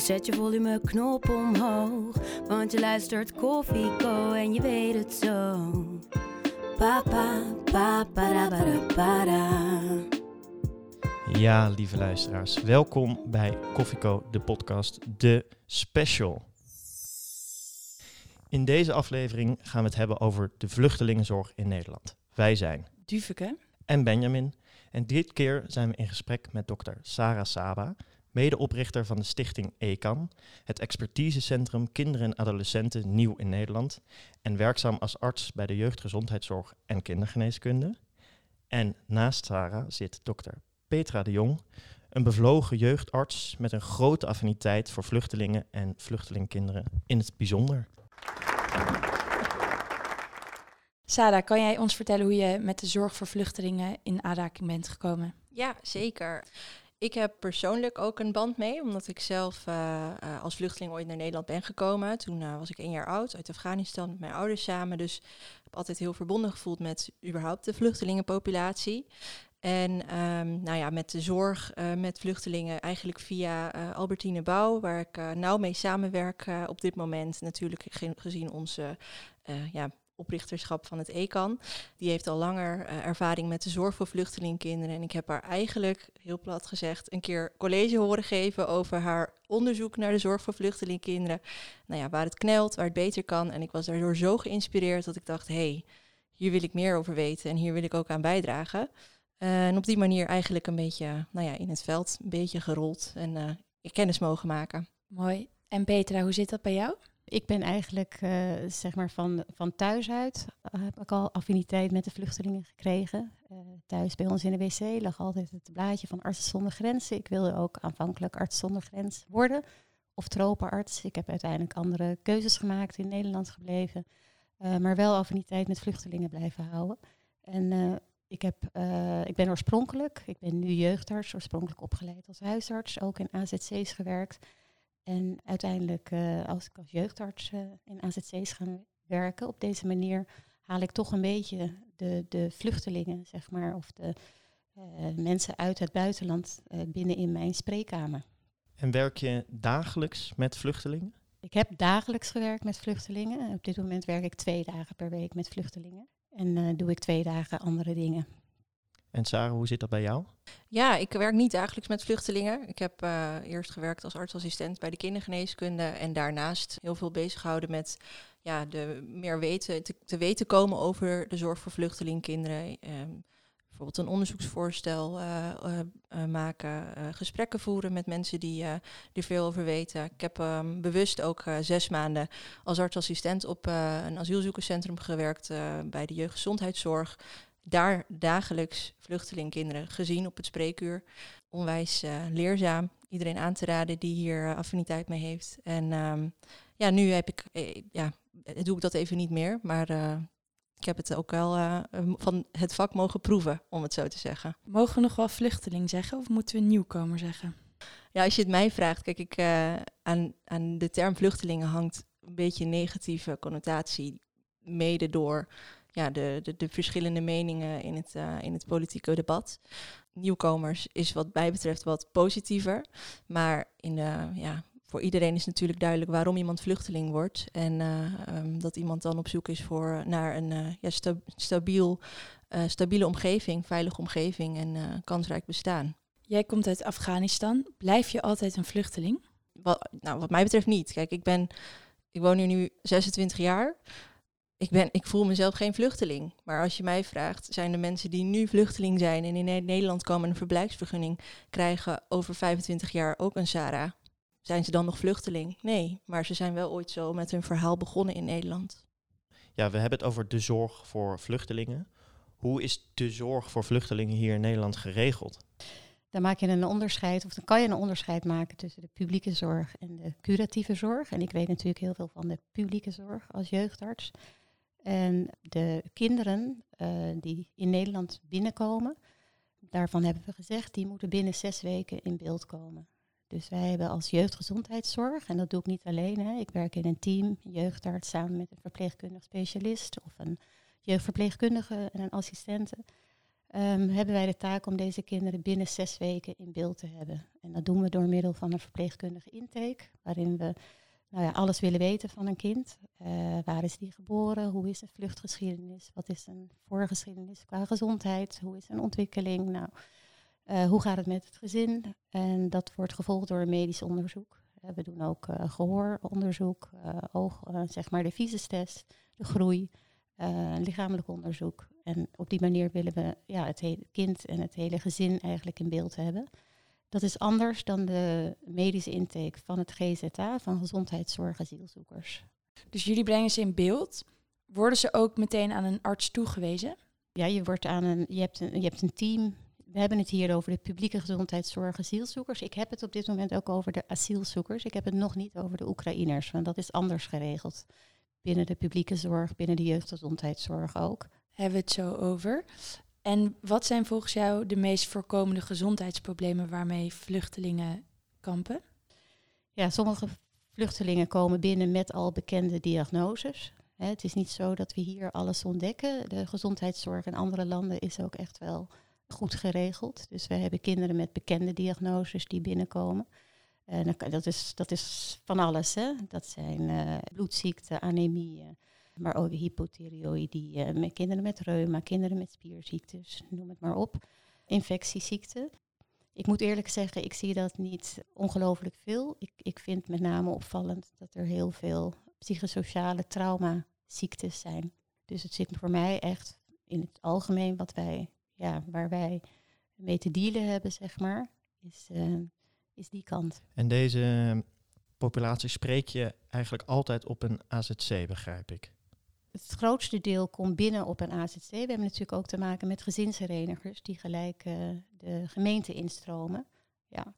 Dus zet je volumeknop omhoog. Want je luistert Koffieko en je weet het zo. Papa, papa, para, para. Ja, lieve luisteraars, welkom bij Koffieko, de podcast, de special. In deze aflevering gaan we het hebben over de vluchtelingenzorg in Nederland. Wij zijn Duveke. en Benjamin. En dit keer zijn we in gesprek met dokter Sarah Saba, medeoprichter van de stichting ECAN, het expertisecentrum Kinderen en Adolescenten Nieuw in Nederland, en werkzaam als arts bij de jeugdgezondheidszorg en kindergeneeskunde. En naast Sarah zit dokter Petra de Jong, een bevlogen jeugdarts met een grote affiniteit voor vluchtelingen en vluchtelingkinderen in het bijzonder. Sada, kan jij ons vertellen hoe je met de zorg voor vluchtelingen in aanraking bent gekomen? Ja, zeker. Ik heb persoonlijk ook een band mee, omdat ik zelf eh, eh, als vluchteling ooit naar Nederland ben gekomen. Toen eh, was ik één jaar oud, uit Afghanistan met mijn ouders samen. Dus ik heb altijd heel verbonden gevoeld met überhaupt de vluchtelingenpopulatie. En ehm, nou ja, met de zorg met vluchtelingen eigenlijk via Albertine Bouw, waar ik nauw mee samenwerk op dit moment. Natuurlijk gezien onze ja, oprichterschap van het ECAN. Die heeft al langer uh, ervaring met de zorg voor vluchtelingkinderen. En ik heb haar eigenlijk, heel plat gezegd, een keer college horen geven over haar onderzoek naar de zorg voor vluchtelingkinderen. Nou ja, waar het knelt, waar het beter kan. En ik was daardoor zo geïnspireerd dat ik dacht, hé, hey, hier wil ik meer over weten en hier wil ik ook aan bijdragen. Uh, en op die manier eigenlijk een beetje nou ja, in het veld een beetje gerold en kennis mogen maken. Mooi. En Petra, hoe zit dat bij jou? Ik ben eigenlijk uh, zeg maar van, van thuis uit uh, heb ik al affiniteit met de vluchtelingen gekregen. Uh, thuis bij ons in de wc lag altijd het blaadje van Artsen zonder Grenzen. Ik wilde ook aanvankelijk arts zonder grens worden of tropenarts. Ik heb uiteindelijk andere keuzes gemaakt, in Nederland gebleven, maar wel affiniteit met vluchtelingen blijven houden. En ik, heb, ik ben oorspronkelijk, ik ben nu jeugdarts, oorspronkelijk opgeleid als huisarts, ook in AZC's gewerkt. En uiteindelijk, uh, als ik als jeugdarts uh, in AZC's ga werken, op deze manier haal ik toch een beetje de, de vluchtelingen, zeg maar, of de uh, mensen uit het buitenland binnen in mijn spreekkamer. En werk je dagelijks met vluchtelingen? Ik heb dagelijks gewerkt met vluchtelingen. Op dit moment werk ik twee dagen per week met vluchtelingen. En doe ik twee dagen andere dingen. En Sarah, hoe zit dat bij jou? Ja, ik werk niet dagelijks met vluchtelingen. Ik heb uh, eerst gewerkt als artsassistent bij de kindergeneeskunde en daarnaast heel veel bezig gehouden met ja, de meer weten, te, te weten komen over de zorg voor vluchtelingkinderen. Um, bijvoorbeeld een onderzoeksvoorstel uh, uh, maken, gesprekken voeren met mensen die er veel over weten. Ik heb um, bewust ook zes maanden als artsassistent op een asielzoekerscentrum gewerkt bij de jeugdgezondheidszorg daar dagelijks vluchtelingkinderen gezien op het spreekuur. Onwijs uh, leerzaam. Iedereen aan te raden die hier uh, affiniteit mee heeft. En um, ja, nu heb ik, eh, ja, doe ik dat even niet meer. Maar uh, ik heb het ook wel van het vak mogen proeven, om het zo te zeggen. Mogen we nog wel vluchteling zeggen of moeten we nieuwkomer zeggen? Ja, als je het mij vraagt, kijk, ik, aan, aan de term vluchtelingen hangt een beetje een negatieve connotatie. Mede door ja, de, de, de verschillende meningen in het, uh, in het politieke debat. Nieuwkomers is wat mij betreft wat positiever. Maar in de, ja, voor iedereen is natuurlijk duidelijk waarom iemand vluchteling wordt. En uh, um, dat iemand dan op zoek is voor, naar een uh, ja, sta stabiel, stabiele omgeving, veilige omgeving en kansrijk bestaan. Jij komt uit Afghanistan. Blijf je altijd een vluchteling? Wat, nou, wat mij betreft niet. Kijk, ik ben ik woon hier nu 26 jaar ik, ben, ik voel mezelf geen vluchteling. Maar als je mij vraagt, zijn de mensen die nu vluchteling zijn en in Nederland komen een verblijfsvergunning krijgen over 25 jaar ook een SARA, zijn ze dan nog vluchteling? Nee, maar ze zijn wel ooit zo met hun verhaal begonnen in Nederland. Ja, we hebben het over de zorg voor vluchtelingen. Hoe is de zorg voor vluchtelingen hier in Nederland geregeld? Dan maak je een onderscheid, of dan kan je een onderscheid maken tussen de publieke zorg en de curatieve zorg. En ik weet natuurlijk heel veel van de publieke zorg als jeugdarts. En de kinderen uh, die in Nederland binnenkomen, daarvan hebben we gezegd, die moeten binnen zes weken in beeld komen. Dus wij hebben als jeugdgezondheidszorg, en dat doe ik niet alleen, hè, ik werk in een team, jeugdarts samen met een verpleegkundig specialist of een jeugdverpleegkundige en een assistente, um, hebben wij de taak om deze kinderen binnen zes weken in beeld te hebben. En dat doen we door middel van een verpleegkundige intake, waarin we nou ja, alles willen weten van een kind. Uh, waar is die geboren? Hoe is zijn vluchtgeschiedenis? Wat is zijn voorgeschiedenis qua gezondheid? Hoe is zijn ontwikkeling? Nou, uh, hoe gaat het met het gezin? En dat wordt gevolgd door een medisch onderzoek. Uh, we doen ook gehooronderzoek, oog, zeg maar de visestest, de groei, lichamelijk onderzoek. En op die manier willen we ja, het hele kind en het hele gezin eigenlijk in beeld hebben. Dat is anders dan de medische intake van het GZA, van gezondheidszorg asielzoekers. Dus jullie brengen ze in beeld. Worden ze ook meteen aan een arts toegewezen? Ja, je, wordt aan een, je, hebt een, je hebt een team. We hebben het hier over de publieke gezondheidszorg asielzoekers. Ik heb het op dit moment ook over de asielzoekers. Ik heb het nog niet over de Oekraïners, want dat is anders geregeld. Binnen de publieke zorg, binnen de jeugdgezondheidszorg ook. Hebben we het zo over. En wat zijn volgens jou de meest voorkomende gezondheidsproblemen waarmee vluchtelingen kampen? Ja, sommige vluchtelingen komen binnen met al bekende diagnoses. het is niet zo dat we hier alles ontdekken. De gezondheidszorg in andere landen is ook echt wel goed geregeld. Dus we hebben kinderen met bekende diagnoses die binnenkomen. En dat, is, dat is van alles. Hè? Dat zijn uh, bloedziekten, anemie, maar ook hypothyreoïdie, uh, met kinderen met reuma, kinderen met spierziektes, noem het maar op. Infectieziekten. Ik moet eerlijk zeggen, ik zie dat niet ongelooflijk veel. Ik, ik vind met name opvallend dat er heel veel psychosociale traumaziektes zijn. Dus het zit voor mij echt in het algemeen wat wij, ja, waar wij mee te dealen hebben, zeg maar, is, uh, is die kant. En deze populatie spreek je eigenlijk altijd op een AZC, begrijp ik? Het grootste deel komt binnen op een AZC. We hebben natuurlijk ook te maken met gezinsherenigers die gelijk uh, de gemeente instromen. Ja.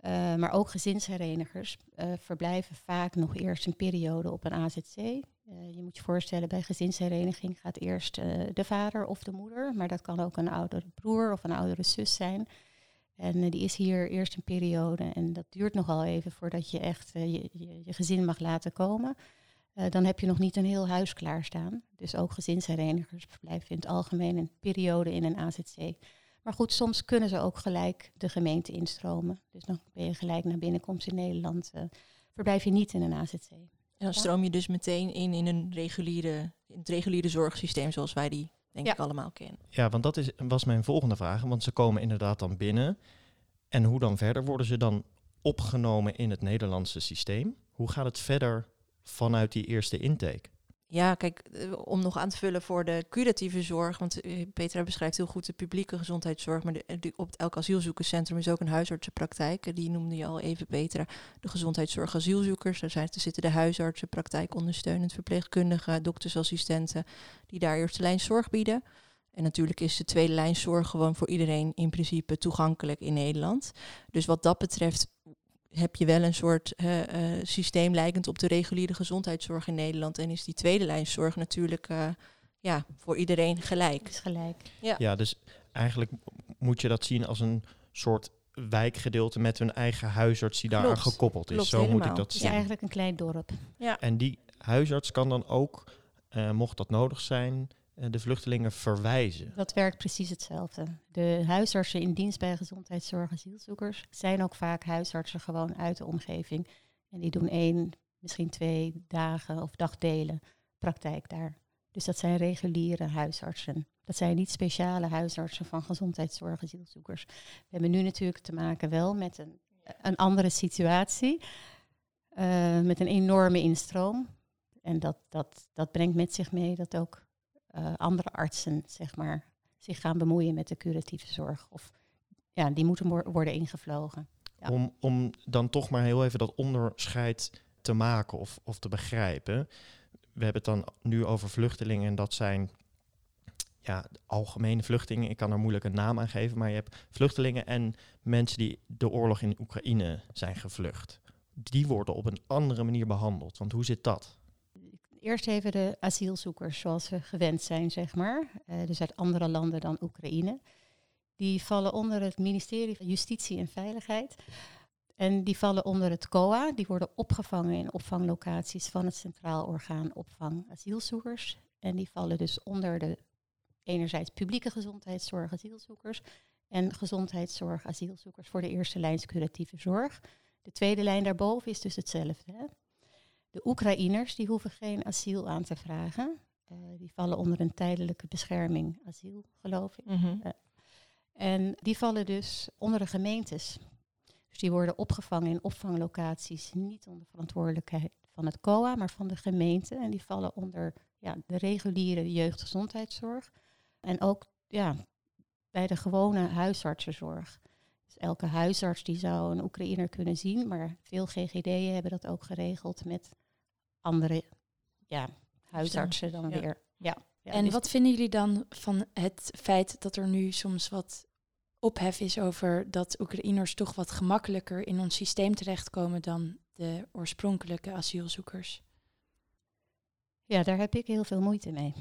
Uh, maar ook gezinsherenigers uh, verblijven vaak nog eerst een periode op een AZC. je moet je voorstellen, bij gezinshereniging gaat eerst de vader of de moeder, maar dat kan ook een oudere broer of een oudere zus zijn. En die is hier eerst een periode en dat duurt nogal even voordat je echt je, je gezin mag laten komen. Uh, dan heb je nog niet een heel huis klaarstaan. Dus ook gezinsherenigers verblijven in het algemeen een periode in een AZC. Maar goed, soms kunnen ze ook gelijk de gemeente instromen. Dus dan ben je gelijk naar binnenkomst in Nederland. Uh, verblijf je niet in een AZC. En dan stroom je dus meteen in in een reguliere, in het reguliere zorgsysteem zoals wij die denk ik allemaal kennen. Ja, want dat is, was mijn volgende vraag. Want ze komen inderdaad dan binnen. En hoe dan verder? Worden ze dan opgenomen in het Nederlandse systeem? Hoe gaat het verder vanuit die eerste intake? Ja, kijk, eh, om nog aan te vullen voor de curatieve zorg, want eh, Petra beschrijft heel goed de publieke gezondheidszorg, maar de, op elk asielzoekerscentrum is ook een huisartsenpraktijk. Die noemde je al even, Petra. De gezondheidszorg asielzoekers, daar, zijn, er zitten de huisartsen, praktijkondersteunend verpleegkundigen, doktersassistenten, die daar eerste lijn zorg bieden. En natuurlijk is de tweede lijn zorg gewoon voor iedereen in principe toegankelijk in Nederland. Dus wat dat betreft heb je wel een soort uh, uh, systeem lijkend op de reguliere gezondheidszorg in Nederland. En is die tweede lijnszorg natuurlijk uh, ja, voor iedereen gelijk. Is gelijk. Ja. ja, dus eigenlijk moet je dat zien als een soort wijkgedeelte met hun eigen huisarts die daar gekoppeld is. Zo moet ik dat zien. Het is eigenlijk een klein dorp. Ja. En die huisarts kan dan ook, mocht dat nodig zijn, eh, de vluchtelingen verwijzen. Dat werkt precies hetzelfde. De huisartsen in dienst bij gezondheidszorg asielzoekers zijn ook vaak huisartsen gewoon uit de omgeving. En die doen één, misschien twee dagen of dagdelen praktijk daar. Dus dat zijn reguliere huisartsen. Dat zijn niet speciale huisartsen van gezondheidszorg asielzoekers. We hebben nu natuurlijk te maken wel met een, een andere situatie. Uh, met een enorme instroom. En dat, dat, dat brengt met zich mee dat ook uh, andere artsen zeg maar, zich gaan bemoeien met de curatieve zorg. Of ja, die moeten worden ingevlogen. Om, om dan toch maar heel even dat onderscheid te maken of, of te begrijpen. We hebben het dan nu over vluchtelingen en dat zijn ja, algemene vluchtelingen. Ik kan er moeilijk een naam aan geven, maar je hebt vluchtelingen en mensen die de oorlog in Oekraïne zijn gevlucht. Die worden op een andere manier behandeld. Want hoe zit dat? Eerst even de asielzoekers zoals ze gewend zijn, zeg maar. Uh, dus uit andere landen dan Oekraïne. Die vallen onder het ministerie van Justitie en Veiligheid. En die vallen onder het COA. Die worden opgevangen in opvanglocaties van het Centraal Orgaan Opvang Asielzoekers. En die vallen dus onder de enerzijds publieke gezondheidszorg asielzoekers en gezondheidszorg asielzoekers voor de eerste lijns curatieve zorg. De tweede lijn daarboven is dus hetzelfde. Hè? De Oekraïners die hoeven geen asiel aan te vragen. Uh, die vallen onder een tijdelijke bescherming asiel, geloof ik. Mhm. Uh, en die vallen dus onder de gemeentes. Dus die worden opgevangen in opvanglocaties, niet onder verantwoordelijkheid van het COA, maar van de gemeente. En die vallen onder ja, de reguliere jeugdgezondheidszorg. En ook ja, bij de gewone huisartsenzorg. Dus elke huisarts die zou een Oekraïner kunnen zien, maar veel GGD'en hebben dat ook geregeld met andere ja, huisartsen dan Ja. weer. Ja, ja, en dus- wat vinden jullie dan van het feit dat er nu soms wat ophef is over dat Oekraïners toch wat gemakkelijker in ons systeem terechtkomen dan de oorspronkelijke asielzoekers? Ja, daar heb ik heel veel moeite mee.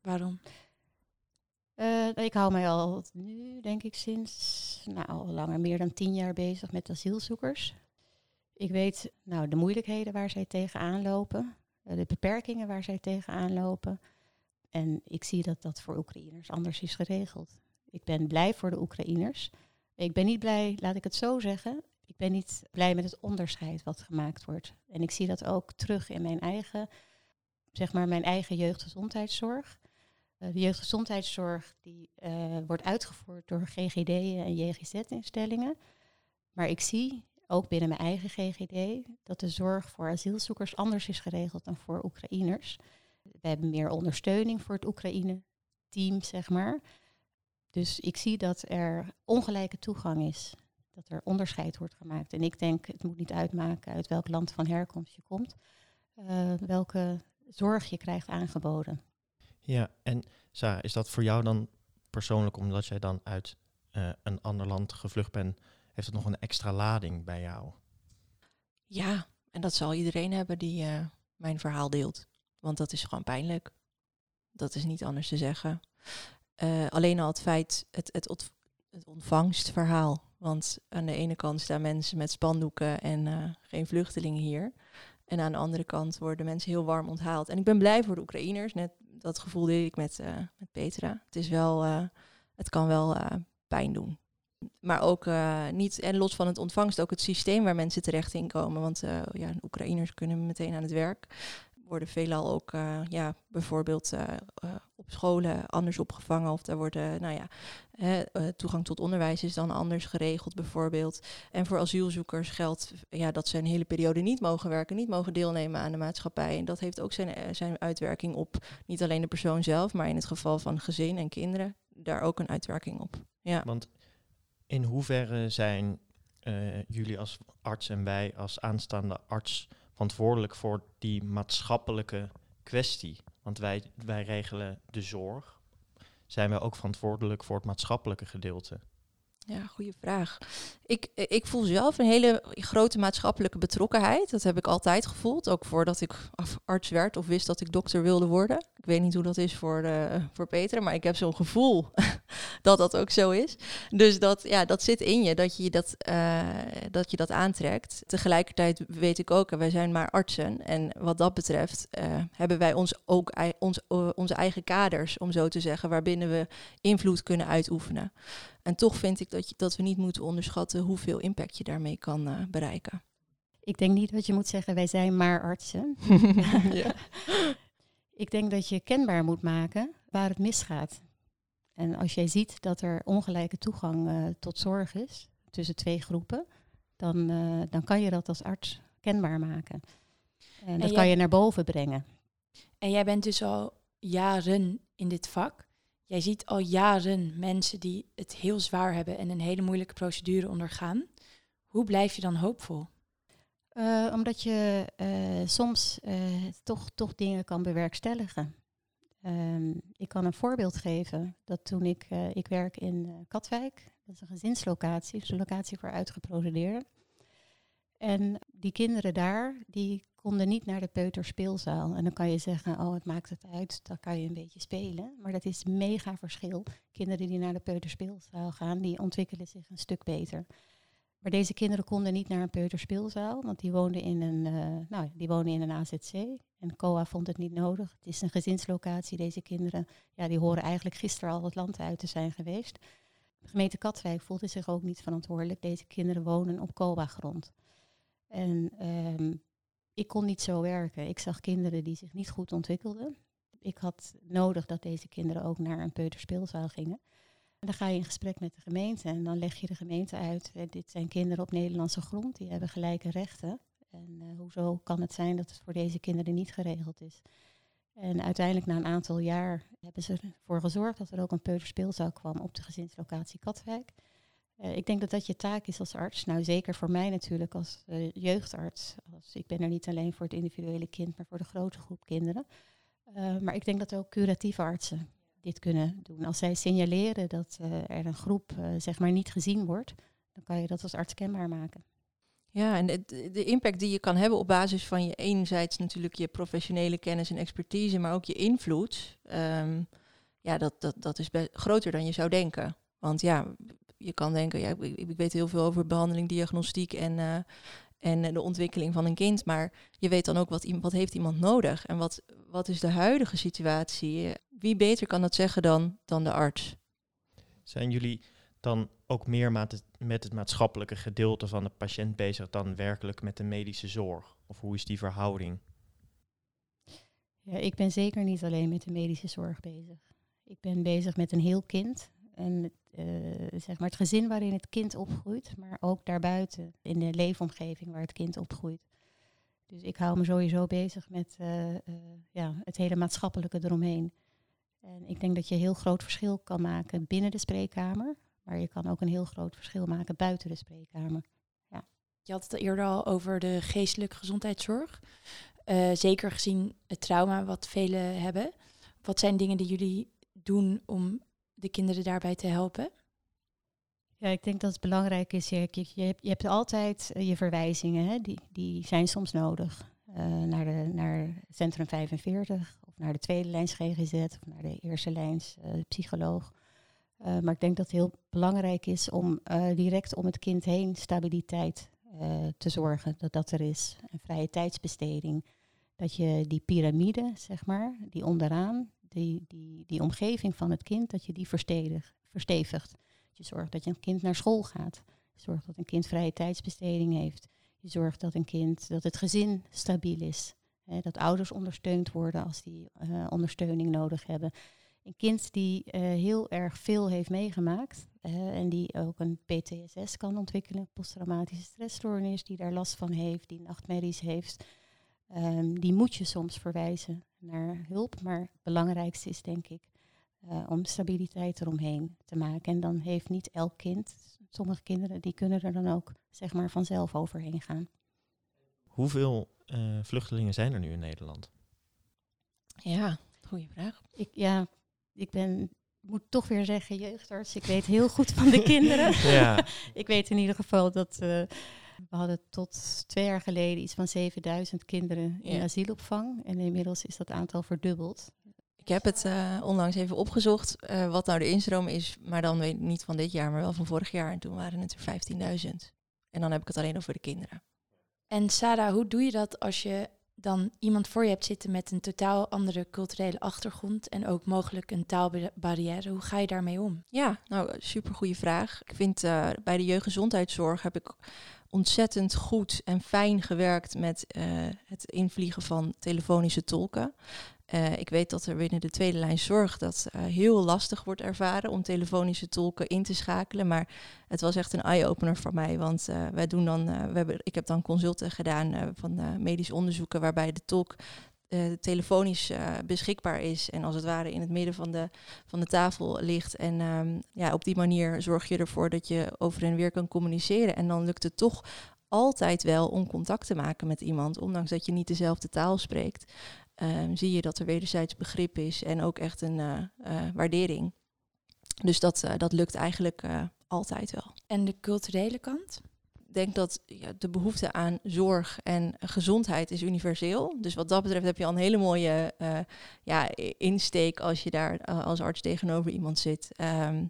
Waarom? Eh, ik hou mij al nu, denk ik, sinds nou, al langer, meer dan tien jaar bezig met asielzoekers. Ik weet nou, de moeilijkheden waar zij tegenaan lopen, eh, de beperkingen waar zij tegenaan lopen. En ik zie dat dat voor Oekraïners anders is geregeld. Ik ben blij voor de Oekraïners. Ik ben niet blij, laat ik het zo zeggen. Ik ben niet blij met het onderscheid wat gemaakt wordt. En ik zie dat ook terug in mijn eigen, zeg maar, mijn eigen jeugdgezondheidszorg. Uh, de jeugdgezondheidszorg die, uh, wordt uitgevoerd door GGD'en en JGZ-instellingen. Maar ik zie ook binnen mijn eigen GGD dat de zorg voor asielzoekers anders is geregeld dan voor Oekraïners. We hebben meer ondersteuning voor het Oekraïne-team, zeg maar. Dus ik zie dat er ongelijke toegang is. Dat er onderscheid wordt gemaakt. En ik denk, het moet niet uitmaken uit welk land van herkomst je komt. Uh, welke zorg je krijgt aangeboden. Ja, en Sarah, is dat voor jou dan persoonlijk, omdat jij dan uit uh, een ander land gevlucht bent, heeft het nog een extra lading bij jou? Ja, en dat zal iedereen hebben die uh, mijn verhaal deelt. Want dat is gewoon pijnlijk. Dat is niet anders te zeggen. Uh, alleen al het feit, het, het, het ontvangstverhaal. Want aan de ene kant staan mensen met spandoeken en uh, geen vluchtelingen hier. En aan de andere kant worden mensen heel warm onthaald. En ik ben blij voor de Oekraïners. Net dat gevoel deel ik met, met Petra. Het is wel, het kan wel pijn doen. Maar ook niet, en los van het ontvangst, ook het systeem waar mensen terecht in komen. Want ja, Oekraïners kunnen meteen aan het werk. Worden veelal ook, ja, bijvoorbeeld op scholen anders opgevangen. Of daar worden, nou ja, toegang tot onderwijs is dan anders geregeld bijvoorbeeld. En voor asielzoekers geldt ja, dat ze een hele periode niet mogen werken, niet mogen deelnemen aan de maatschappij. En dat heeft ook zijn, zijn uitwerking op niet alleen de persoon zelf, maar in het geval van gezin en kinderen daar ook een uitwerking op. Ja. Want in hoeverre zijn uh, jullie als arts en wij als aanstaande arts verantwoordelijk voor die maatschappelijke kwestie? Want wij, wij regelen de zorg. Zijn wij ook verantwoordelijk voor het maatschappelijke gedeelte? Ja, goede vraag. Ik, ik voel zelf een hele grote maatschappelijke betrokkenheid. Dat heb ik altijd gevoeld. Ook voordat ik arts werd of wist dat ik dokter wilde worden. Ik weet niet hoe dat is voor, uh, voor Peter, maar ik heb zo'n gevoel dat dat ook zo is. Dus dat, ja, dat zit in je, dat je dat, uh, dat je dat aantrekt. Tegelijkertijd weet ik ook, wij zijn maar artsen. En wat dat betreft uh, hebben wij ons ook ons, onze eigen kaders, om zo te zeggen, waarbinnen we invloed kunnen uitoefenen. En toch vind ik dat, je, dat we niet moeten onderschatten hoeveel impact je daarmee kan uh, bereiken. Ik denk niet dat je moet zeggen, wij zijn maar artsen. ja. Ik denk dat je kenbaar moet maken waar het misgaat. En als jij ziet dat er ongelijke toegang uh, tot zorg is tussen twee groepen, dan, uh, dan kan je dat als arts kenbaar maken. En, en dat jij, kan je naar boven brengen. En jij bent dus al jaren in dit vak. Jij ziet al jaren mensen die het heel zwaar hebben en een hele moeilijke procedure ondergaan. Hoe blijf je dan hoopvol? Uh, omdat je uh, soms uh, toch, toch dingen kan bewerkstelligen. Ehm, ik kan een voorbeeld geven dat toen ik, eh, ik werk in Katwijk, dat is een gezinslocatie, is een locatie voor uitgeprocedeerden. En die kinderen daar, die konden niet naar de peuterspeelzaal. En dan kan je zeggen, oh, het maakt het uit, dan kan je een beetje spelen. Maar dat is mega verschil. Kinderen die naar de peuterspeelzaal gaan, die ontwikkelen zich een stuk beter. Maar deze kinderen konden niet naar een peuterspeelzaal, want die woonden in een, uh, nou, die woonden in een AZC. En COA vond het niet nodig. Het is een gezinslocatie. Deze kinderen, ja, die horen eigenlijk gisteren al het land uit te zijn geweest. De gemeente Katwijk voelde zich ook niet verantwoordelijk. Deze kinderen wonen op COA-grond. En ehm, ik kon niet zo werken. Ik zag kinderen die zich niet goed ontwikkelden. Ik had nodig dat deze kinderen ook naar een peuterspeelzaal gingen. Dan ga je in gesprek met de gemeente en dan leg je de gemeente uit. Eh, dit zijn kinderen op Nederlandse grond, die hebben gelijke rechten. En uh, hoezo kan het zijn dat het voor deze kinderen niet geregeld is? En uiteindelijk na een aantal jaar hebben ze ervoor gezorgd dat er ook een peuterspeelzaal kwam op de gezinslocatie Katwijk. Uh, ik denk dat dat je taak is als arts. Nou, zeker voor mij natuurlijk als jeugdarts. Als, ik ben er niet alleen voor het individuele kind, maar voor de grote groep kinderen. Maar ik denk dat ook curatieve artsen dit kunnen doen. Als zij signaleren dat er een groep zeg maar niet gezien wordt, dan kan je dat als arts kenbaar maken. Ja, en de, de, impact die je kan hebben op basis van je enerzijds natuurlijk je professionele kennis en expertise, maar ook je invloed, um, ja, dat, dat, dat is groter dan je zou denken. Want ja, je kan denken, ja, ik, ik, weet heel veel over behandeling, diagnostiek en, uh, en de ontwikkeling van een kind, maar je weet dan ook wat, wat heeft iemand nodig en wat, wat is de huidige situatie. Wie beter kan dat zeggen dan, dan de arts? Zijn jullie dan ook meer met het, met maatschappelijke gedeelte van de patiënt bezig dan werkelijk met de medische zorg? Of hoe is die verhouding? Ja, ik ben zeker niet alleen met de medische zorg bezig. Ik ben bezig met een heel kind. En uh, zeg maar het gezin waarin het kind opgroeit, maar ook daarbuiten, in de leefomgeving waar het kind opgroeit. Dus ik hou me sowieso bezig met uh, uh, ja, het hele maatschappelijke eromheen. En ik denk dat je een heel groot verschil kan maken binnen de spreekkamer, maar je kan ook een heel groot verschil maken buiten de spreekkamer. Ja. Je had het eerder al over de geestelijke gezondheidszorg. Zeker gezien het trauma wat velen hebben. Wat zijn dingen die jullie doen om de kinderen daarbij te helpen? Ja, ik denk dat het belangrijk is. Je, je, je, hebt, je hebt altijd uh, je verwijzingen, hè? Die, die zijn soms nodig. Uh, naar, de, naar Centrum 45 of naar de tweede lijns GGZ of naar de eerste lijns uh, psycholoog. Maar ik denk dat het heel belangrijk is om direct om het kind heen stabiliteit te zorgen, dat dat er is. Een vrije tijdsbesteding. Dat je die piramide, zeg maar, die onderaan, die, die, die omgeving van het kind, dat je die verstevigt. Je zorgt dat je een kind naar school gaat. Je zorgt dat een kind vrije tijdsbesteding heeft. Je zorgt dat een kind, dat het gezin stabiel is. Hè, dat ouders ondersteund worden als die ondersteuning nodig hebben een kind die uh, heel erg veel heeft meegemaakt en die ook een PTSS kan ontwikkelen, posttraumatische stressstoornis, die daar last van heeft, die nachtmerries heeft, um, die moet je soms verwijzen naar hulp. Maar het belangrijkste is denk ik uh, om stabiliteit eromheen te maken. En dan heeft niet elk kind, sommige kinderen, die kunnen er dan ook zeg maar vanzelf overheen gaan. Hoeveel vluchtelingen zijn er nu in Nederland? Ja, goede vraag. Ik, ja, ik ben, moet toch weer zeggen, jeugdarts. Ik weet heel goed van de kinderen. Ja. ik weet in ieder geval dat uh, we hadden tot twee jaar geleden iets van 7000 kinderen in ja. asielopvang. En inmiddels is dat aantal verdubbeld. Ik heb het uh, onlangs even opgezocht uh, wat nou de instroom is. Maar dan weet ik niet van dit jaar, maar wel van vorig jaar. En toen waren het er 15.000. En dan heb ik het alleen over de kinderen. En Sarah, hoe doe je dat als je dan iemand voor je hebt zitten met een totaal andere culturele achtergrond en ook mogelijk een taalbarrière. Hoe ga je daarmee om? Ja, nou, super goede vraag. Ik vind uh, bij de jeugdgezondheidszorg heb ik ontzettend goed en fijn gewerkt met uh, het invliegen van telefonische tolken. Uh, ik weet dat er binnen de tweede lijn zorg dat uh, heel lastig wordt ervaren om telefonische tolken in te schakelen. Maar het was echt een eye-opener voor mij. Want wij doen dan, we hebben, ik heb dan consulten gedaan van medisch onderzoeken waarbij de tolk telefonisch beschikbaar is. En als het ware in het midden van de, van de tafel ligt. En um, ja, op die manier zorg je ervoor dat je over en weer kan communiceren. En dan lukt het toch altijd wel om contact te maken met iemand, ondanks dat je niet dezelfde taal spreekt. ehm, zie je dat er wederzijds begrip is en ook echt een eh, eh, waardering. Dus dat, eh, dat lukt eigenlijk eh, altijd wel. En de culturele kant? Denk dat ja, de behoefte aan zorg en gezondheid is universeel. Dus wat dat betreft heb je al een hele mooie eh, ja, insteek als je daar eh, als arts tegenover iemand zit. Ehm,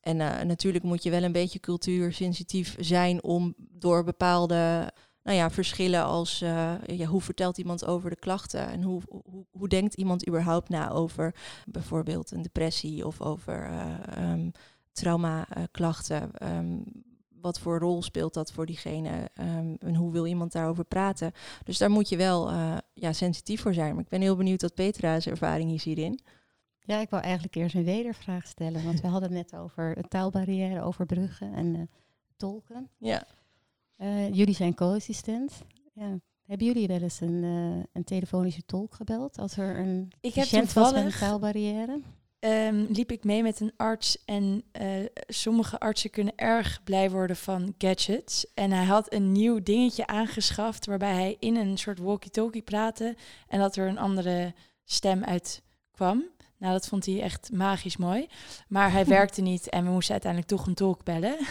en eh, natuurlijk moet je wel een beetje cultuursensitief zijn om door bepaalde nou ja, verschillen als ja, hoe vertelt iemand over de klachten en hoe, hoe, hoe denkt iemand überhaupt na over bijvoorbeeld een depressie of over eh um, traumaklachten. Ehm, wat voor rol speelt dat voor diegene ehm, en hoe wil iemand daarover praten? Dus daar moet je wel eh, ja, sensitief voor zijn. Maar ik ben heel benieuwd wat Petra's ervaring is hierin. Ja, ik wou eigenlijk eerst een wedervraag stellen. Want we hadden het net over het taalbarrière, overbruggen en eh, tolken. Ja. Eh, jullie zijn co-assistent. Ja. Hebben jullie wel eens een, eh, een telefonische tolk gebeld als er een Ik heb patiënt was met een taalbarrière? Ehm, liep ik mee met een arts en eh, sommige artsen kunnen erg blij worden van gadgets. En hij had een nieuw dingetje aangeschaft waarbij hij in een soort walkie-talkie praatte en dat er een andere stem uit kwam. Nou, dat vond hij echt magisch mooi. Maar hij werkte niet en we moesten uiteindelijk toch een tolk bellen.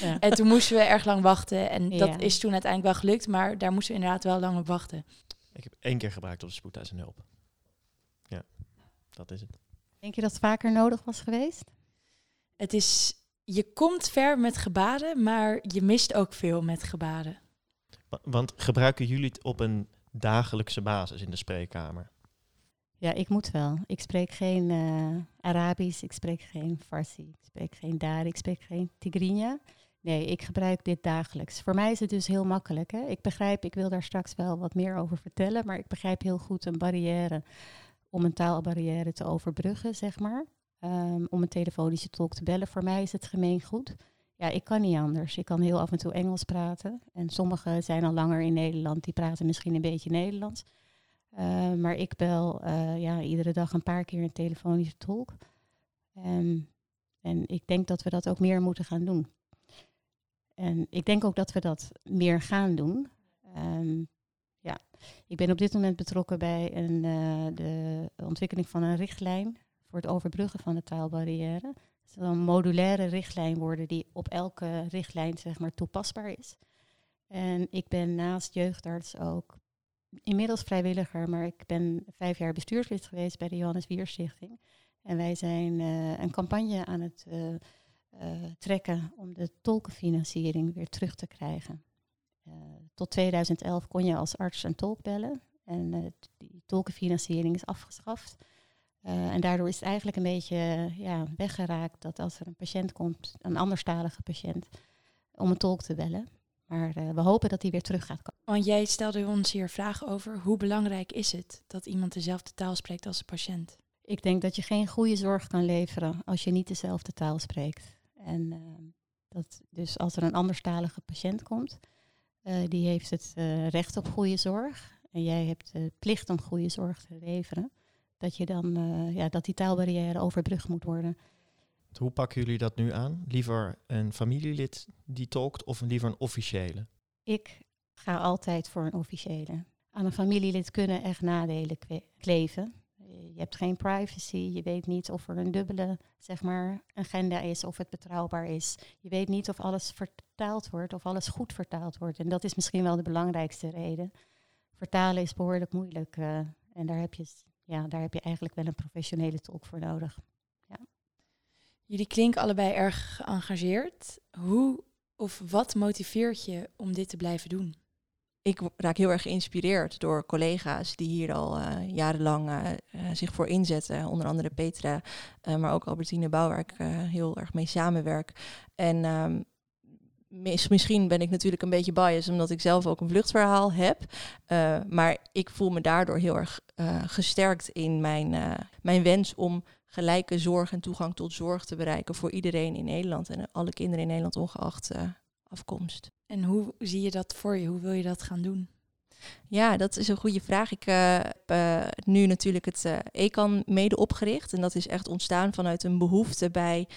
Ja. En toen moesten we erg lang wachten. En dat Ja. is toen uiteindelijk wel gelukt, maar daar moesten we inderdaad wel lang op wachten. Ik heb één keer gebruikt op de spoedeisende hulp. Ja, dat is het. Denk je dat het vaker nodig was geweest? Het is, je komt ver met gebaren, maar je mist ook veel met gebaren. Wa- Want gebruiken jullie het op een dagelijkse basis in de spreekkamer? Ja, ik moet wel. Ik spreek geen eh, Arabisch, ik spreek geen Farsi, ik spreek geen Dari, ik spreek geen Tigrinya. Nee, ik gebruik dit dagelijks. Voor mij is het dus heel makkelijk. Hè? Ik begrijp, ik wil daar straks wel wat meer over vertellen, maar ik begrijp heel goed een barrière om een taalbarrière te overbruggen, zeg maar. Ehm, om een telefonische tolk te bellen. Voor mij is het gemeengoed. Ja, ik kan niet anders. Ik kan heel af en toe Engels praten. En sommigen zijn al langer in Nederland, die praten misschien een beetje Nederlands. Uh, maar ik bel uh, ja, iedere dag een paar keer een telefonische tolk. Um, en ik denk dat we dat ook meer moeten gaan doen. En ik denk ook dat we dat meer gaan doen. Ik ben op dit moment betrokken bij een, uh, de ontwikkeling van een richtlijn voor het overbruggen van de taalbarrière. Het zal een modulaire richtlijn worden die op elke richtlijn zeg maar, toepasbaar is. En ik ben naast jeugdarts ook inmiddels vrijwilliger, maar ik ben vijf jaar bestuurslid geweest bij de Johannes Wier Stichting. En wij zijn uh, een campagne aan het uh, trekken om de tolkenfinanciering weer terug te krijgen. Tot 2011 kon je als arts een tolk bellen en uh, die tolkenfinanciering is afgeschaft. Uh, en daardoor is het eigenlijk een beetje ja, weggeraakt dat als er een patiënt komt, een anderstalige patiënt, om een tolk te bellen. Maar uh, we hopen dat die weer terug gaat komen. Want jij stelde ons hier vragen over hoe belangrijk is het dat iemand dezelfde taal spreekt als de patiënt? Ik denk dat je geen goede zorg kan leveren als je niet dezelfde taal spreekt. En dat dus als er een anderstalige patiënt komt, uh, die heeft het uh, recht op goede zorg. En jij hebt de plicht om goede zorg te leveren. Dat, je dan, uh, ja, dat die taalbarrière overbrugd moet worden. Hoe pakken jullie dat nu aan? Liever een familielid die tolkt of liever een officiële? Ik ga altijd voor een officiële. Aan een familielid kunnen echt nadelen kleven. Je hebt geen privacy, je weet niet of er een dubbele zeg maar, agenda is, of het betrouwbaar is. Je weet niet of alles vertaald wordt, of alles goed vertaald wordt. En dat is misschien wel de belangrijkste reden. Vertalen is behoorlijk moeilijk uh, en daar heb, je, ja, daar heb je eigenlijk wel een professionele tolk voor nodig. Ja. Jullie klinken allebei erg geëngageerd. Hoe of wat motiveert je om dit te blijven doen? Ik raak heel erg geïnspireerd door collega's die hier al uh, jarenlang uh, uh, zich voor inzetten. Onder andere Petra, maar ook Albertine Bouw, waar ik heel erg mee samenwerk. En mis, misschien ben ik natuurlijk een beetje biased, omdat ik zelf ook een vluchtverhaal heb. maar ik voel me daardoor heel erg gesterkt in mijn, mijn wens om gelijke zorg en toegang tot zorg te bereiken voor iedereen in Nederland en alle kinderen in Nederland ongeacht afkomst. En hoe zie je dat voor je? Hoe wil je dat gaan doen? Ja, dat is een goede vraag. Ik uh, heb uh, nu natuurlijk het uh, ECAN mede opgericht. En dat is echt ontstaan vanuit een behoefte bij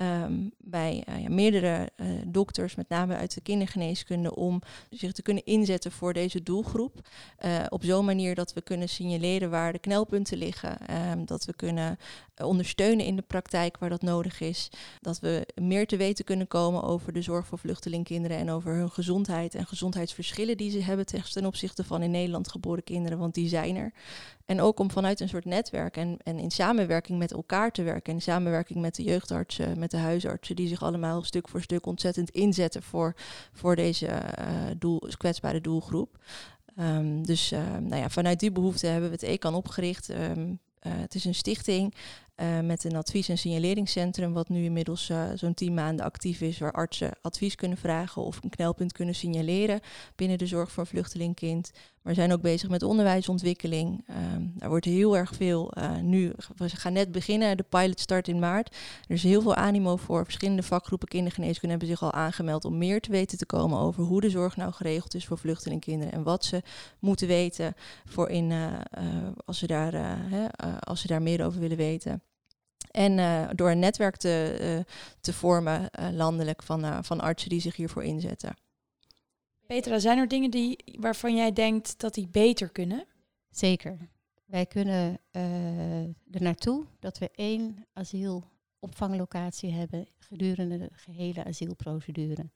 ehm, bij ja, meerdere dokters, met name uit de kindergeneeskunde, om zich te kunnen inzetten voor deze doelgroep. op zo'n manier dat we kunnen signaleren waar de knelpunten liggen, ehm, dat we kunnen ondersteunen in de praktijk waar dat nodig is, dat we meer te weten kunnen komen over de zorg voor vluchtelingkinderen en over hun gezondheid en gezondheidsverschillen die ze hebben ten opzichte van in Nederland geboren kinderen, want die zijn er. En ook om vanuit een soort netwerk en, en in samenwerking met elkaar te werken. In samenwerking met de jeugdartsen, met de huisartsen, die zich allemaal stuk voor stuk ontzettend inzetten voor, voor deze uh, doel, kwetsbare doelgroep. Um, dus uh, nou ja, vanuit die behoefte hebben we het ECAN opgericht. Uh, het is een stichting met een advies- en signaleringscentrum, wat nu inmiddels zo'n tien maanden actief is, waar artsen advies kunnen vragen of een knelpunt kunnen signaleren binnen de zorg voor vluchtelingkind. Maar we zijn ook bezig met onderwijsontwikkeling. Um, daar wordt heel erg veel uh, nu. We gaan net beginnen, de pilot start in maart. Er is heel veel animo voor. Verschillende vakgroepen kindergeneeskunde hebben zich al aangemeld om meer te weten te komen over hoe de zorg nou geregeld is voor vluchtelingkinderen en wat ze moeten weten voor in, als, ze daar, hè, als ze daar meer over willen weten. En door een netwerk te, te vormen landelijk van, van artsen die zich hiervoor inzetten. Petra, zijn er dingen die, waarvan jij denkt dat die beter kunnen? Zeker. Wij kunnen er naartoe dat we één asielopvanglocatie hebben gedurende de gehele asielprocedure.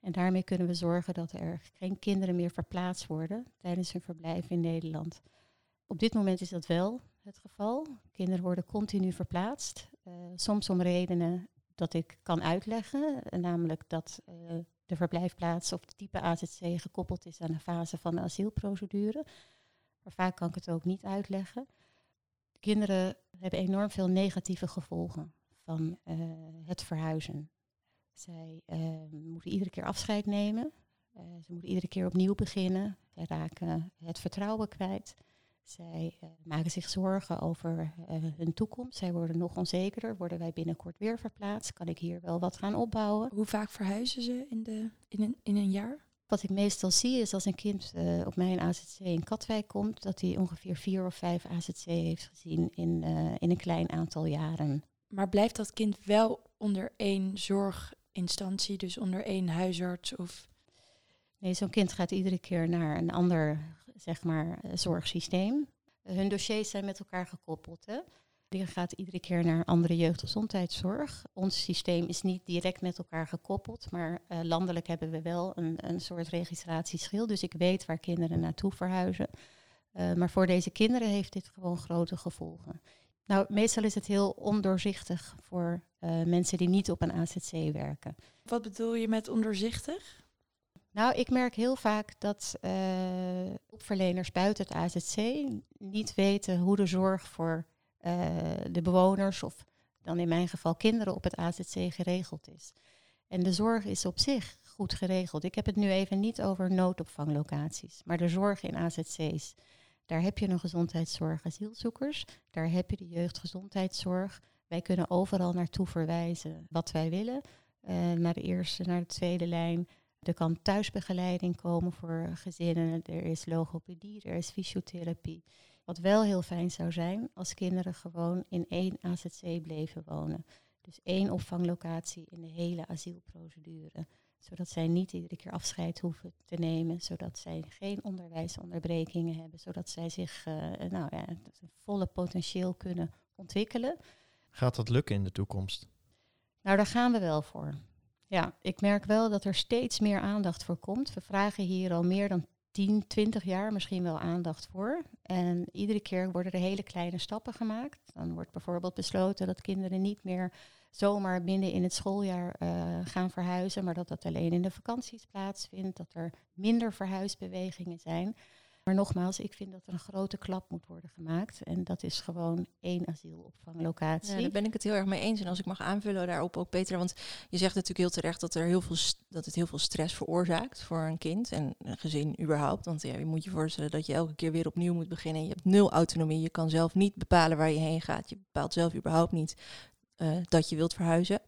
En daarmee kunnen we zorgen dat er geen kinderen meer verplaatst worden tijdens hun verblijf in Nederland. Op dit moment is dat wel het geval. Kinderen worden continu verplaatst. Uh, soms om redenen dat ik kan uitleggen, namelijk dat uh, de verblijfplaats of het type AZC gekoppeld is aan de fase van de asielprocedure. Maar vaak kan ik het ook niet uitleggen. Kinderen hebben enorm veel negatieve gevolgen van uh, het verhuizen. Zij moeten iedere keer afscheid nemen. ze moeten iedere keer opnieuw beginnen. Zij raken het vertrouwen kwijt. Zij uh, maken zich zorgen over uh, hun toekomst. Zij worden nog onzekerder. Worden wij binnenkort weer verplaatst? Kan ik hier wel wat gaan opbouwen? Hoe vaak verhuizen ze in, de, in, een, in een jaar? Wat ik meestal zie is als een kind uh, op mijn AZC in Katwijk komt, dat hij ongeveer vier of vijf AZC heeft gezien in, in een klein aantal jaren. Maar blijft dat kind wel onder één zorginstantie, dus onder één huisarts? Of? Nee, zo'n kind gaat iedere keer naar een ander zeg maar, eh, zorgsysteem. hun dossiers zijn met elkaar gekoppeld. Hè? Die gaat iedere keer naar andere jeugdgezondheidszorg. Ons systeem is niet direct met elkaar gekoppeld, maar uh, landelijk hebben we wel een, een soort registratieschil. Dus ik weet waar kinderen naartoe verhuizen. Uh, maar voor deze kinderen heeft dit gewoon grote gevolgen. Nou, meestal is het heel ondoorzichtig voor mensen die niet op een AZC werken. Wat bedoel je met ondoorzichtig? Nou, ik merk heel vaak dat uh, hulpverleners buiten het AZC niet weten hoe de zorg voor uh, de bewoners, of dan in mijn geval kinderen, op het AZC geregeld is. En de zorg is op zich goed geregeld. Ik heb het nu even niet over noodopvanglocaties, maar de zorg in AZC's. Daar heb je een gezondheidszorg asielzoekers, daar heb je de jeugdgezondheidszorg. Wij kunnen overal naartoe verwijzen wat wij willen. Uh, naar de eerste, naar de tweede lijn. Er kan thuisbegeleiding komen voor gezinnen, er is logopedie, er is fysiotherapie. Wat wel heel fijn zou zijn als kinderen gewoon in één AZC bleven wonen. Dus één opvanglocatie in de hele asielprocedure. Zodat zij niet iedere keer afscheid hoeven te nemen. Zodat zij geen onderwijsonderbrekingen hebben. Zodat zij zich uh, nou ja, volle potentieel kunnen ontwikkelen. Gaat dat lukken in de toekomst? Nou, daar gaan we wel voor. Ja, ik merk wel dat er steeds meer aandacht voor komt. We vragen hier al meer dan 10, 20 jaar misschien wel aandacht voor. En iedere keer worden er hele kleine stappen gemaakt. Dan wordt bijvoorbeeld besloten dat kinderen niet meer zomaar binnen in het schooljaar uh, gaan verhuizen, maar dat dat alleen in de vakanties plaatsvindt, dat er minder verhuisbewegingen zijn. Maar nogmaals, ik vind dat er een grote klap moet worden gemaakt. En dat is gewoon één asielopvanglocatie. Daar ben ik het heel erg mee eens. En als ik mag aanvullen daarop ook, Peter. Want je zegt natuurlijk heel terecht dat, er heel veel dat het heel veel stress veroorzaakt voor een kind en een gezin überhaupt. Want ja, je moet je voorstellen dat je elke keer weer opnieuw moet beginnen. Je hebt nul autonomie. Je kan zelf niet bepalen waar je heen gaat. Je bepaalt zelf überhaupt niet uh, dat je wilt verhuizen.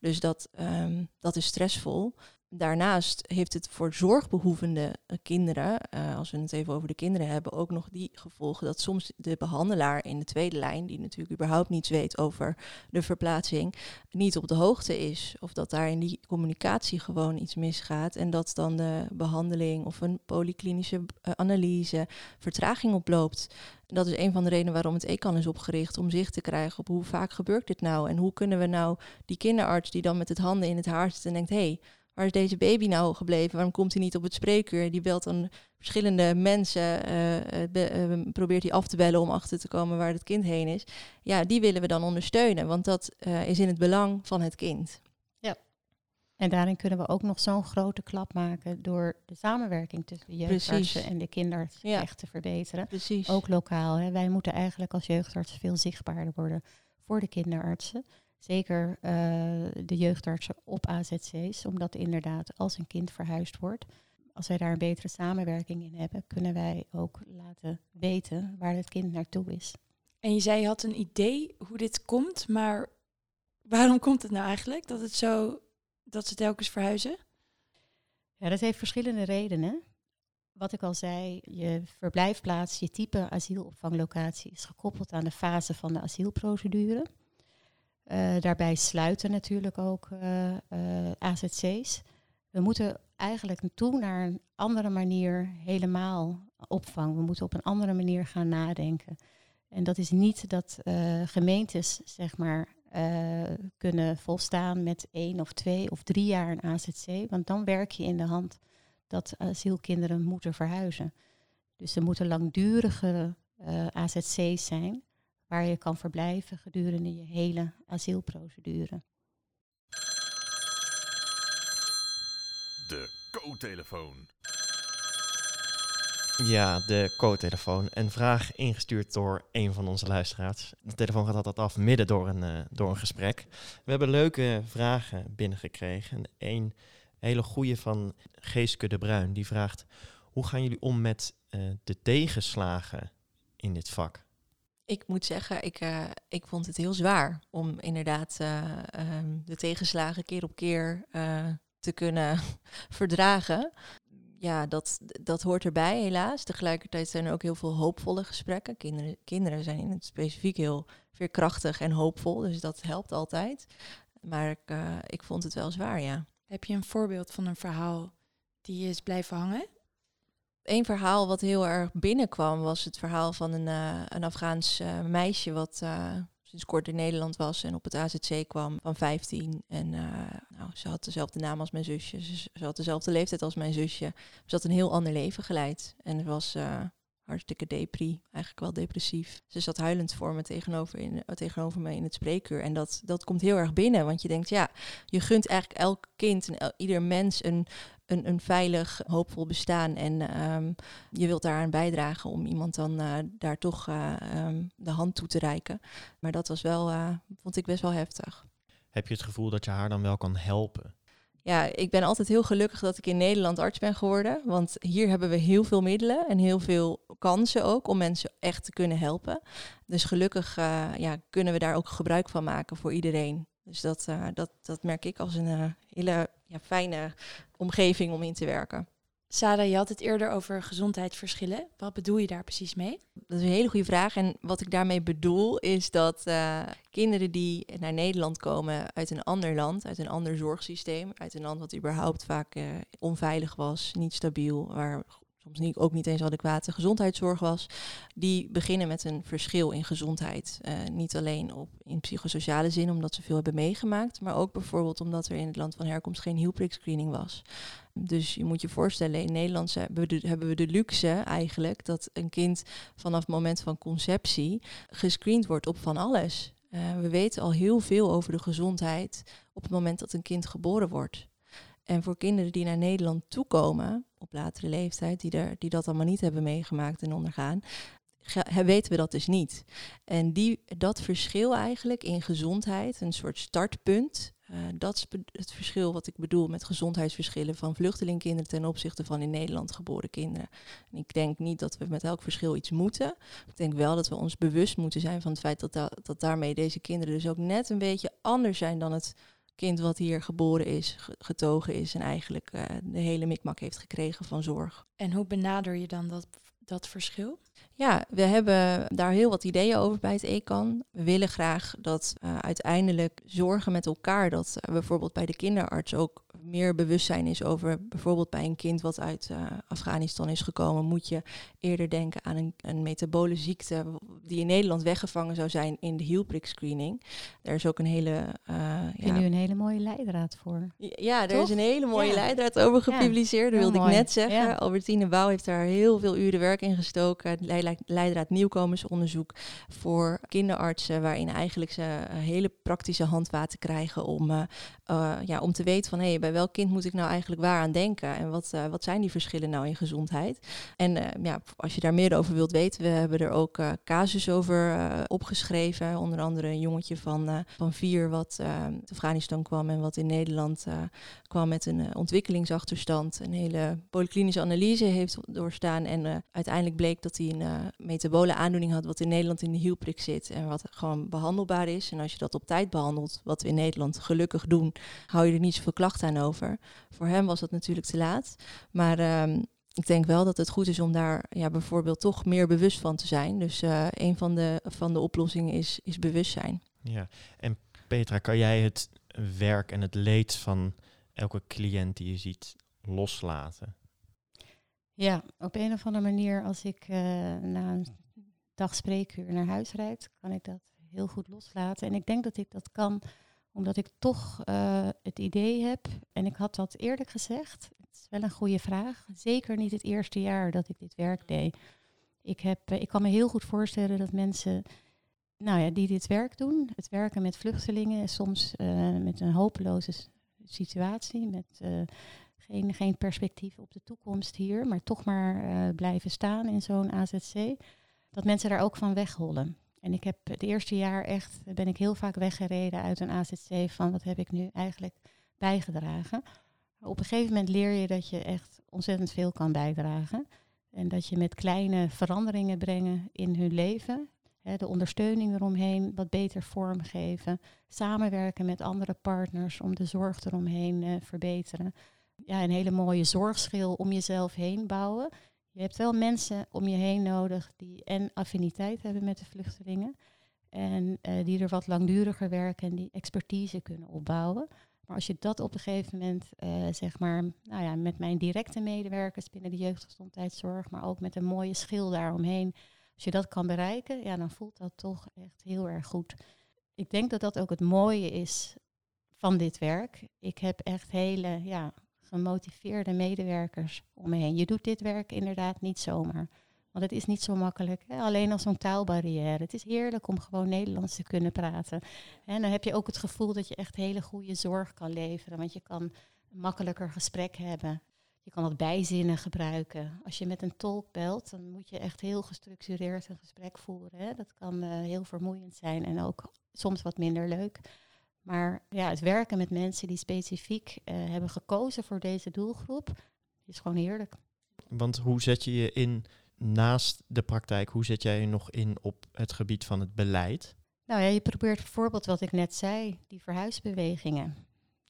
Dus dat, um, dat is stressvol daarnaast heeft het voor zorgbehoevende eh, kinderen, eh, als we het even over de kinderen hebben, ook nog die gevolgen dat soms de behandelaar in de tweede lijn, die natuurlijk überhaupt niets weet over de verplaatsing, niet op de hoogte is. Of dat daar in die communicatie gewoon iets misgaat en dat dan de behandeling of een polyklinische uh, analyse vertraging oploopt. Dat is een van de redenen waarom het ECAN is opgericht, om zicht te krijgen op hoe vaak gebeurt dit nou en hoe kunnen we nou die kinderarts die dan met het handen in het haar zit en denkt, hé, hey, waar is deze baby nou gebleven? Waarom komt hij niet op het spreekuur? Die belt dan verschillende mensen, uh, probeert hij af te bellen om achter te komen waar het kind heen is. Ja, die willen we dan ondersteunen, want dat uh, is in het belang van het kind. Ja. En daarin kunnen we ook nog zo'n grote klap maken door de samenwerking tussen de jeugdartsen en de kinderarts ja. echt te verbeteren. Precies. Ook lokaal. Hè. Wij moeten eigenlijk als jeugdartsen veel zichtbaarder worden voor de kinderartsen. Zeker uh, de jeugdartsen op AZC's, omdat inderdaad als een kind verhuisd wordt, als wij daar een betere samenwerking in hebben, kunnen wij ook laten weten waar het kind naartoe is. En je zei je had een idee hoe dit komt, maar waarom komt het nou eigenlijk dat het zo dat ze telkens verhuizen? Ja, dat heeft verschillende redenen. Wat ik al zei, je verblijfplaats, je type asielopvanglocatie is gekoppeld aan de fase van de asielprocedure. Uh, daarbij sluiten natuurlijk ook uh, uh, AZC's. We moeten eigenlijk toe naar een andere manier helemaal opvang. We moeten op een andere manier gaan nadenken. En dat is niet dat gemeentes, zeg maar, kunnen volstaan met één of twee of drie jaar een AZC. Want dan werk je in de hand dat asielkinderen moeten verhuizen. Dus er moeten langdurige AZC's zijn waar je kan verblijven gedurende je hele asielprocedure. De co-telefoon. Ja, de co-telefoon. Een vraag ingestuurd door een van onze luisteraars. De telefoon gaat altijd af midden door een, uh, door een gesprek. We hebben leuke vragen binnengekregen. Een hele goede van Geeske de Bruin. Die vraagt, hoe gaan jullie om met uh, de tegenslagen in dit vak? Ik moet zeggen, ik, uh, ik vond het heel zwaar om inderdaad uh, um, de tegenslagen keer op keer uh, te kunnen verdragen. Ja, dat, dat hoort erbij helaas. Tegelijkertijd zijn er ook heel veel hoopvolle gesprekken. Kinderen, kinderen zijn in het specifiek heel veerkrachtig en hoopvol, dus dat helpt altijd. Maar ik, ik vond het wel zwaar, ja. Heb je een voorbeeld van een verhaal die is blijven hangen? Een verhaal wat heel erg binnenkwam was het verhaal van een, uh, een Afghaans uh, meisje wat uh, sinds kort in Nederland was en op het AZC kwam van 15. En nou, ze had dezelfde naam als mijn zusje, ze, ze, had dezelfde leeftijd als mijn zusje. Ze had een heel ander leven geleid en was hartstikke depri, eigenlijk wel depressief. Ze zat huilend voor me tegenover, in, tegenover me in het spreekuur. En dat, dat komt heel erg binnen, want je denkt, ja, je gunt eigenlijk elk kind en ieder mens een, een, een veilig, hoopvol bestaan. En um, je wilt daaraan bijdragen om iemand dan uh, daar toch uh, um, de hand toe te reiken. Maar dat was wel, uh, vond ik best wel heftig. Heb je het gevoel dat je haar dan wel kan helpen? Ja, ik ben altijd heel gelukkig dat ik in Nederland arts ben geworden. Want hier hebben we heel veel middelen en heel veel kansen ook om mensen echt te kunnen helpen. Dus gelukkig ja, kunnen we daar ook gebruik van maken voor iedereen. Dus dat, dat, dat merk ik als een hele ja, fijne omgeving om in te werken. Sarah, je had het eerder over gezondheidsverschillen. Wat bedoel je daar precies mee? Dat is een hele goede vraag. En wat ik daarmee bedoel is dat uh, kinderen die naar Nederland komen uit een ander land, uit een ander zorgsysteem, uit een land wat überhaupt vaak uh, onveilig was, niet stabiel, waar soms ook niet eens adequate gezondheidszorg was, die beginnen met een verschil in gezondheid. Uh, niet alleen op, in psychosociale zin, omdat ze veel hebben meegemaakt, maar ook bijvoorbeeld omdat er in het land van herkomst geen hielprikscreening was. Dus je moet je voorstellen, in Nederland hebben we, de, luxe eigenlijk dat een kind vanaf het moment van conceptie gescreend wordt op van alles. Uh, we weten al heel veel over de gezondheid op het moment dat een kind geboren wordt. En voor kinderen die naar Nederland toekomen, op latere leeftijd, die, er, die dat allemaal niet hebben meegemaakt en ondergaan, weten we dat dus niet. En die, dat verschil eigenlijk in gezondheid, een soort startpunt, uh, dat is het verschil wat ik bedoel met gezondheidsverschillen van vluchtelingkinderen ten opzichte van in Nederland geboren kinderen. En ik denk niet dat we met elk verschil iets moeten. Ik denk wel dat we ons bewust moeten zijn van het feit dat, da dat daarmee deze kinderen dus ook net een beetje anders zijn dan het kind wat hier geboren is, getogen is en eigenlijk uh, de hele mikmak heeft gekregen van zorg. En hoe benader je dan dat, dat verschil? Ja, we hebben daar heel wat ideeën over bij het ECAN. We willen graag dat uh, uiteindelijk zorgen met elkaar, dat uh, bijvoorbeeld bij de kinderarts ook meer bewustzijn is over bijvoorbeeld bij een kind wat uit uh, Afghanistan is gekomen, moet je eerder denken aan een, een metabole ziekte die in Nederland weggevangen zou zijn in de hielprik screening. Er is ook een hele. Uh, ja, nu een hele mooie leidraad voor. Ja, er is een hele mooie ja. leidraad over gepubliceerd. dat wilde ik net zeggen. Albertine Bouw heeft daar heel veel uren werk in gestoken. Leidraad nieuwkomersonderzoek voor kinderartsen, waarin eigenlijk ze hele praktische handvaten krijgen om, uh, ja, om te weten van hé, hey, bij welk kind moet ik nou eigenlijk waar aan denken? En wat, uh, wat zijn die verschillen nou in gezondheid? En uh, ja, als je daar meer over wilt weten, we hebben er ook uh, casus over opgeschreven. Onder andere een jongetje van, van vier wat uit Afghanistan kwam en wat in Nederland kwam met een ontwikkelingsachterstand. Een hele polyklinische analyse heeft doorstaan. En uiteindelijk bleek dat hij een metabole aandoening had wat in Nederland in de hielprik zit. En wat gewoon behandelbaar is. En als je dat op tijd behandelt, wat we in Nederland gelukkig doen, hou je er niet zoveel klachten aan over. Voor hem was dat natuurlijk te laat. Maar um, ik denk wel dat het goed is om daar ja, bijvoorbeeld toch meer bewust van te zijn. Dus uh, een van de, van de oplossingen is, is bewustzijn. Ja, en Petra, kan jij het werk en het leed van elke cliënt die je ziet loslaten? Ja, op een of andere manier als ik uh, na een dag spreekuur naar huis rijd, kan ik dat heel goed loslaten. En ik denk dat ik dat kan omdat ik toch uh, het idee heb, en ik had dat eerlijk gezegd, het is wel een goede vraag, zeker niet het eerste jaar dat ik dit werk deed. Ik, heb, uh, ik kan me heel goed voorstellen dat mensen nou ja, die dit werk doen, het werken met vluchtelingen, soms uh, met een hopeloze situatie, met geen, geen perspectief op de toekomst hier, maar toch maar blijven staan in zo'n AZC, dat mensen daar ook van weghollen. En ik heb het eerste jaar echt, ben ik heel vaak weggereden uit een AZC van wat heb ik nu eigenlijk bijgedragen. Op een gegeven moment leer je dat je echt ontzettend veel kan bijdragen. En dat je met kleine veranderingen brengen in hun leven, hè, de ondersteuning eromheen wat beter vormgeven, samenwerken met andere partners om de zorg eromheen uh, verbeteren. Ja, een hele mooie zorgschil om jezelf heen bouwen. Je hebt wel mensen om je heen nodig die en affiniteit hebben met de vluchtelingen. En uh, die er wat langduriger werken en die expertise kunnen opbouwen. Maar als je dat op een gegeven moment, uh, zeg maar, nou ja, met mijn directe medewerkers binnen de jeugdgezondheidszorg, maar ook met een mooie schil daaromheen, als je dat kan bereiken, ja, dan voelt dat toch echt heel erg goed. Ik denk dat dat ook het mooie is van dit werk. Ik heb echt hele ja, gemotiveerde medewerkers om me heen. Je doet dit werk inderdaad niet zomaar. Want het is niet zo makkelijk. Hè? Alleen als zo'n taalbarrière. Het is heerlijk om gewoon Nederlands te kunnen praten. En dan heb je ook het gevoel dat je echt hele goede zorg kan leveren. Want je kan een makkelijker gesprek hebben. Je kan wat bijzinnen gebruiken. Als je met een tolk belt, dan moet je echt heel gestructureerd een gesprek voeren. Hè? Dat kan uh, heel vermoeiend zijn en ook soms wat minder leuk. Maar ja, het werken met mensen die specifiek uh, hebben gekozen voor deze doelgroep is gewoon heerlijk. Want hoe zet je je in naast de praktijk? Hoe zet jij je nog in op het gebied van het beleid? Nou ja, je probeert bijvoorbeeld wat ik net zei, die verhuisbewegingen.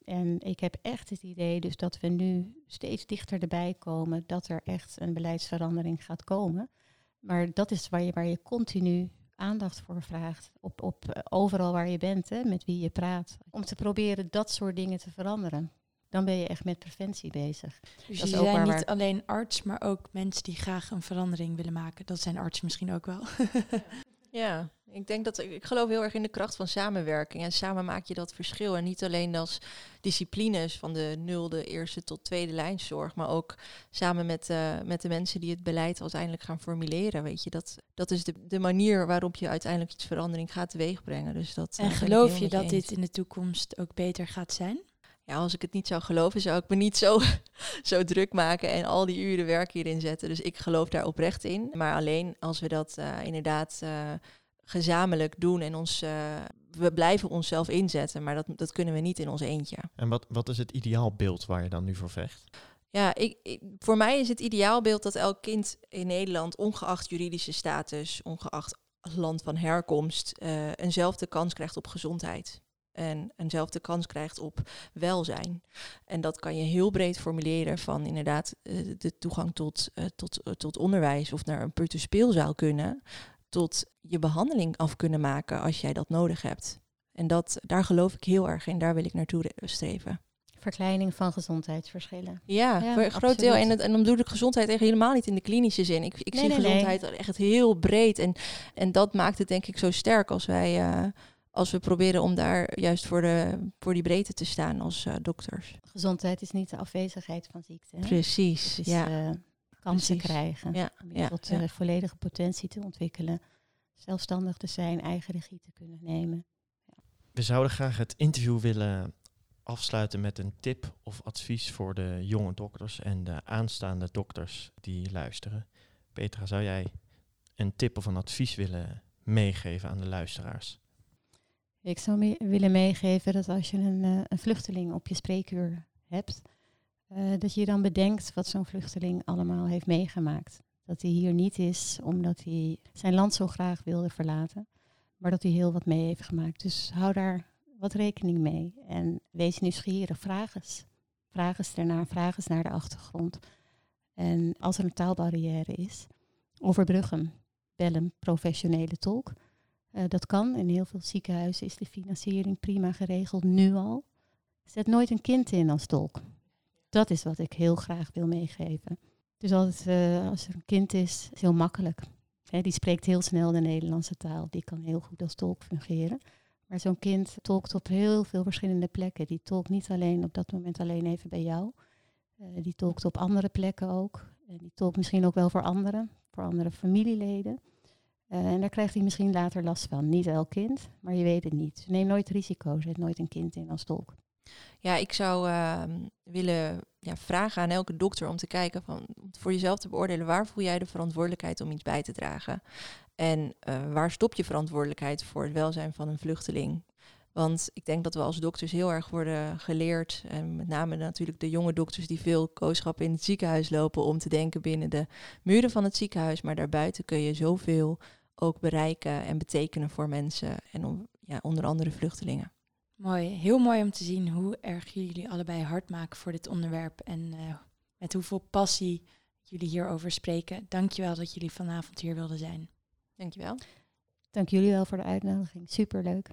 En ik heb echt het idee dus dat we nu steeds dichter erbij komen dat er echt een beleidsverandering gaat komen. Maar dat is waar je, waar je continu aandacht voor vraagt. Op, op uh, overal waar je bent, hè, met wie je praat. Om te proberen dat soort dingen te veranderen. Dan ben je echt met preventie bezig. Dus dat je zijn niet waar... alleen arts, maar ook mensen die graag een verandering willen maken. Dat zijn artsen misschien ook wel. ja, ik denk dat ik geloof heel erg in de kracht van samenwerking. En samen maak je dat verschil. En niet alleen als disciplines van de nulde, eerste tot tweede lijnzorg, maar ook samen met, uh, met de mensen die het beleid uiteindelijk gaan formuleren. Weet je, dat, dat is de, de manier waarop je uiteindelijk iets verandering gaat teweegbrengen. Dus dat, en geloof je dat eens. dit in de toekomst ook beter gaat zijn? Ja, als ik het niet zou geloven, zou ik me niet zo, zo druk maken en al die uren werk hierin zetten. Dus ik geloof daar oprecht in. Maar alleen als we dat uh, inderdaad uh, gezamenlijk doen en ons, uh, we blijven onszelf inzetten, maar dat, dat kunnen we niet in ons eentje. En wat, wat is het ideaalbeeld waar je dan nu voor vecht? Ja, ik, ik, voor mij is het ideaalbeeld dat elk kind in Nederland, ongeacht juridische status, ongeacht land van herkomst, uh, eenzelfde kans krijgt op gezondheid. en eenzelfde kans krijgt op welzijn. En dat kan je heel breed formuleren van inderdaad eh, de toegang tot, uh, tot, tot onderwijs of naar een peuterspeelzaal kunnen, tot je behandeling af kunnen maken als jij dat nodig hebt. En dat, daar geloof ik heel erg in, daar wil ik naartoe streven. Verkleining van gezondheidsverschillen. Ja, Ja, voor een groot deel. En, het- en dan bedoel ik gezondheid echt helemaal niet in de klinische zin. Ik, ik Nee, zie nee, nee. gezondheid echt heel breed. En, en dat maakt het denk ik zo sterk als wij eh, als we proberen om daar juist voor, de, voor die breedte te staan als eh, dokters. Gezondheid is niet de afwezigheid van ziekte. hè? Precies. Is ja. eh, kansen Precies. krijgen. Ja, Om tot eh, volledige potentie te ontwikkelen. Zelfstandig te zijn, eigen regie te kunnen nemen. We zouden graag het interview willen afsluiten met een tip of advies voor de jonge dokters en de aanstaande dokters die luisteren. Petra, zou jij een tip of een advies willen meegeven aan de luisteraars? Ik zou me- willen meegeven dat als je een, eh, een vluchteling op je spreekuur hebt, eh, dat je dan bedenkt wat zo'n vluchteling allemaal heeft meegemaakt. Dat hij hier niet is omdat hij zijn land zo graag wilde verlaten, maar dat hij heel wat mee heeft gemaakt. Dus hou daar wat rekening mee en wees nieuwsgierig. Vraag eens. Vraag eens ernaar, vraag eens naar de achtergrond. En als er een taalbarrière is, overbrug hem. Bel een professionele tolk. Eh, dat kan. In heel veel ziekenhuizen is de financiering prima geregeld, nu al. Zet nooit een kind in als tolk. Dat is wat ik heel graag wil meegeven. Dus altijd, eh, als er een kind is, is heel makkelijk. Die spreekt heel snel de Nederlandse taal. Die kan heel goed als tolk fungeren. Maar zo'n kind tolkt op heel veel verschillende plekken. Die tolkt niet alleen op dat moment alleen even bij jou. Eh, die tolkt op andere plekken ook. En die tolkt misschien ook wel voor anderen, voor andere familieleden. Eh, en daar krijgt hij misschien later last van. Niet elk kind, maar je weet het niet. Neem nooit risico's. Zet nooit een kind in als tolk. Ja, ik zou ehm, willen ja, vragen aan elke dokter om te kijken van voor jezelf te beoordelen waar voel jij de verantwoordelijkheid om iets bij te dragen. En eh, waar stop je verantwoordelijkheid voor het welzijn van een vluchteling? Want ik denk dat we als dokters heel erg worden geleerd, en met name natuurlijk de jonge dokters die veel kooschappen in het ziekenhuis lopen, om te denken binnen de muren van het ziekenhuis. Maar daarbuiten kun je zoveel ook bereiken en betekenen voor mensen en om, ja, onder andere vluchtelingen. Mooi, heel mooi om te zien hoe erg jullie allebei hard maken voor dit onderwerp en eh, met hoeveel passie jullie hierover spreken. Dankjewel dat jullie vanavond hier wilden zijn. Dankjewel. Dank jullie wel voor de uitnodiging. Superleuk.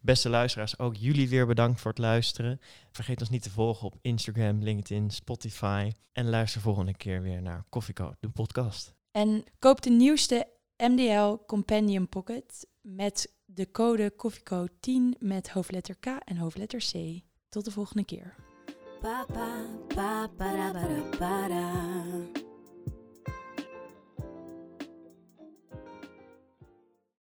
Beste luisteraars, ook jullie weer bedankt voor het luisteren. Vergeet ons niet te volgen op Instagram, LinkedIn, Spotify. En luister volgende keer weer naar Koffieko, de podcast. En koop de nieuwste MDL Companion Pocket met de code Koffieko10 met hoofdletter K en hoofdletter C. Tot de volgende keer.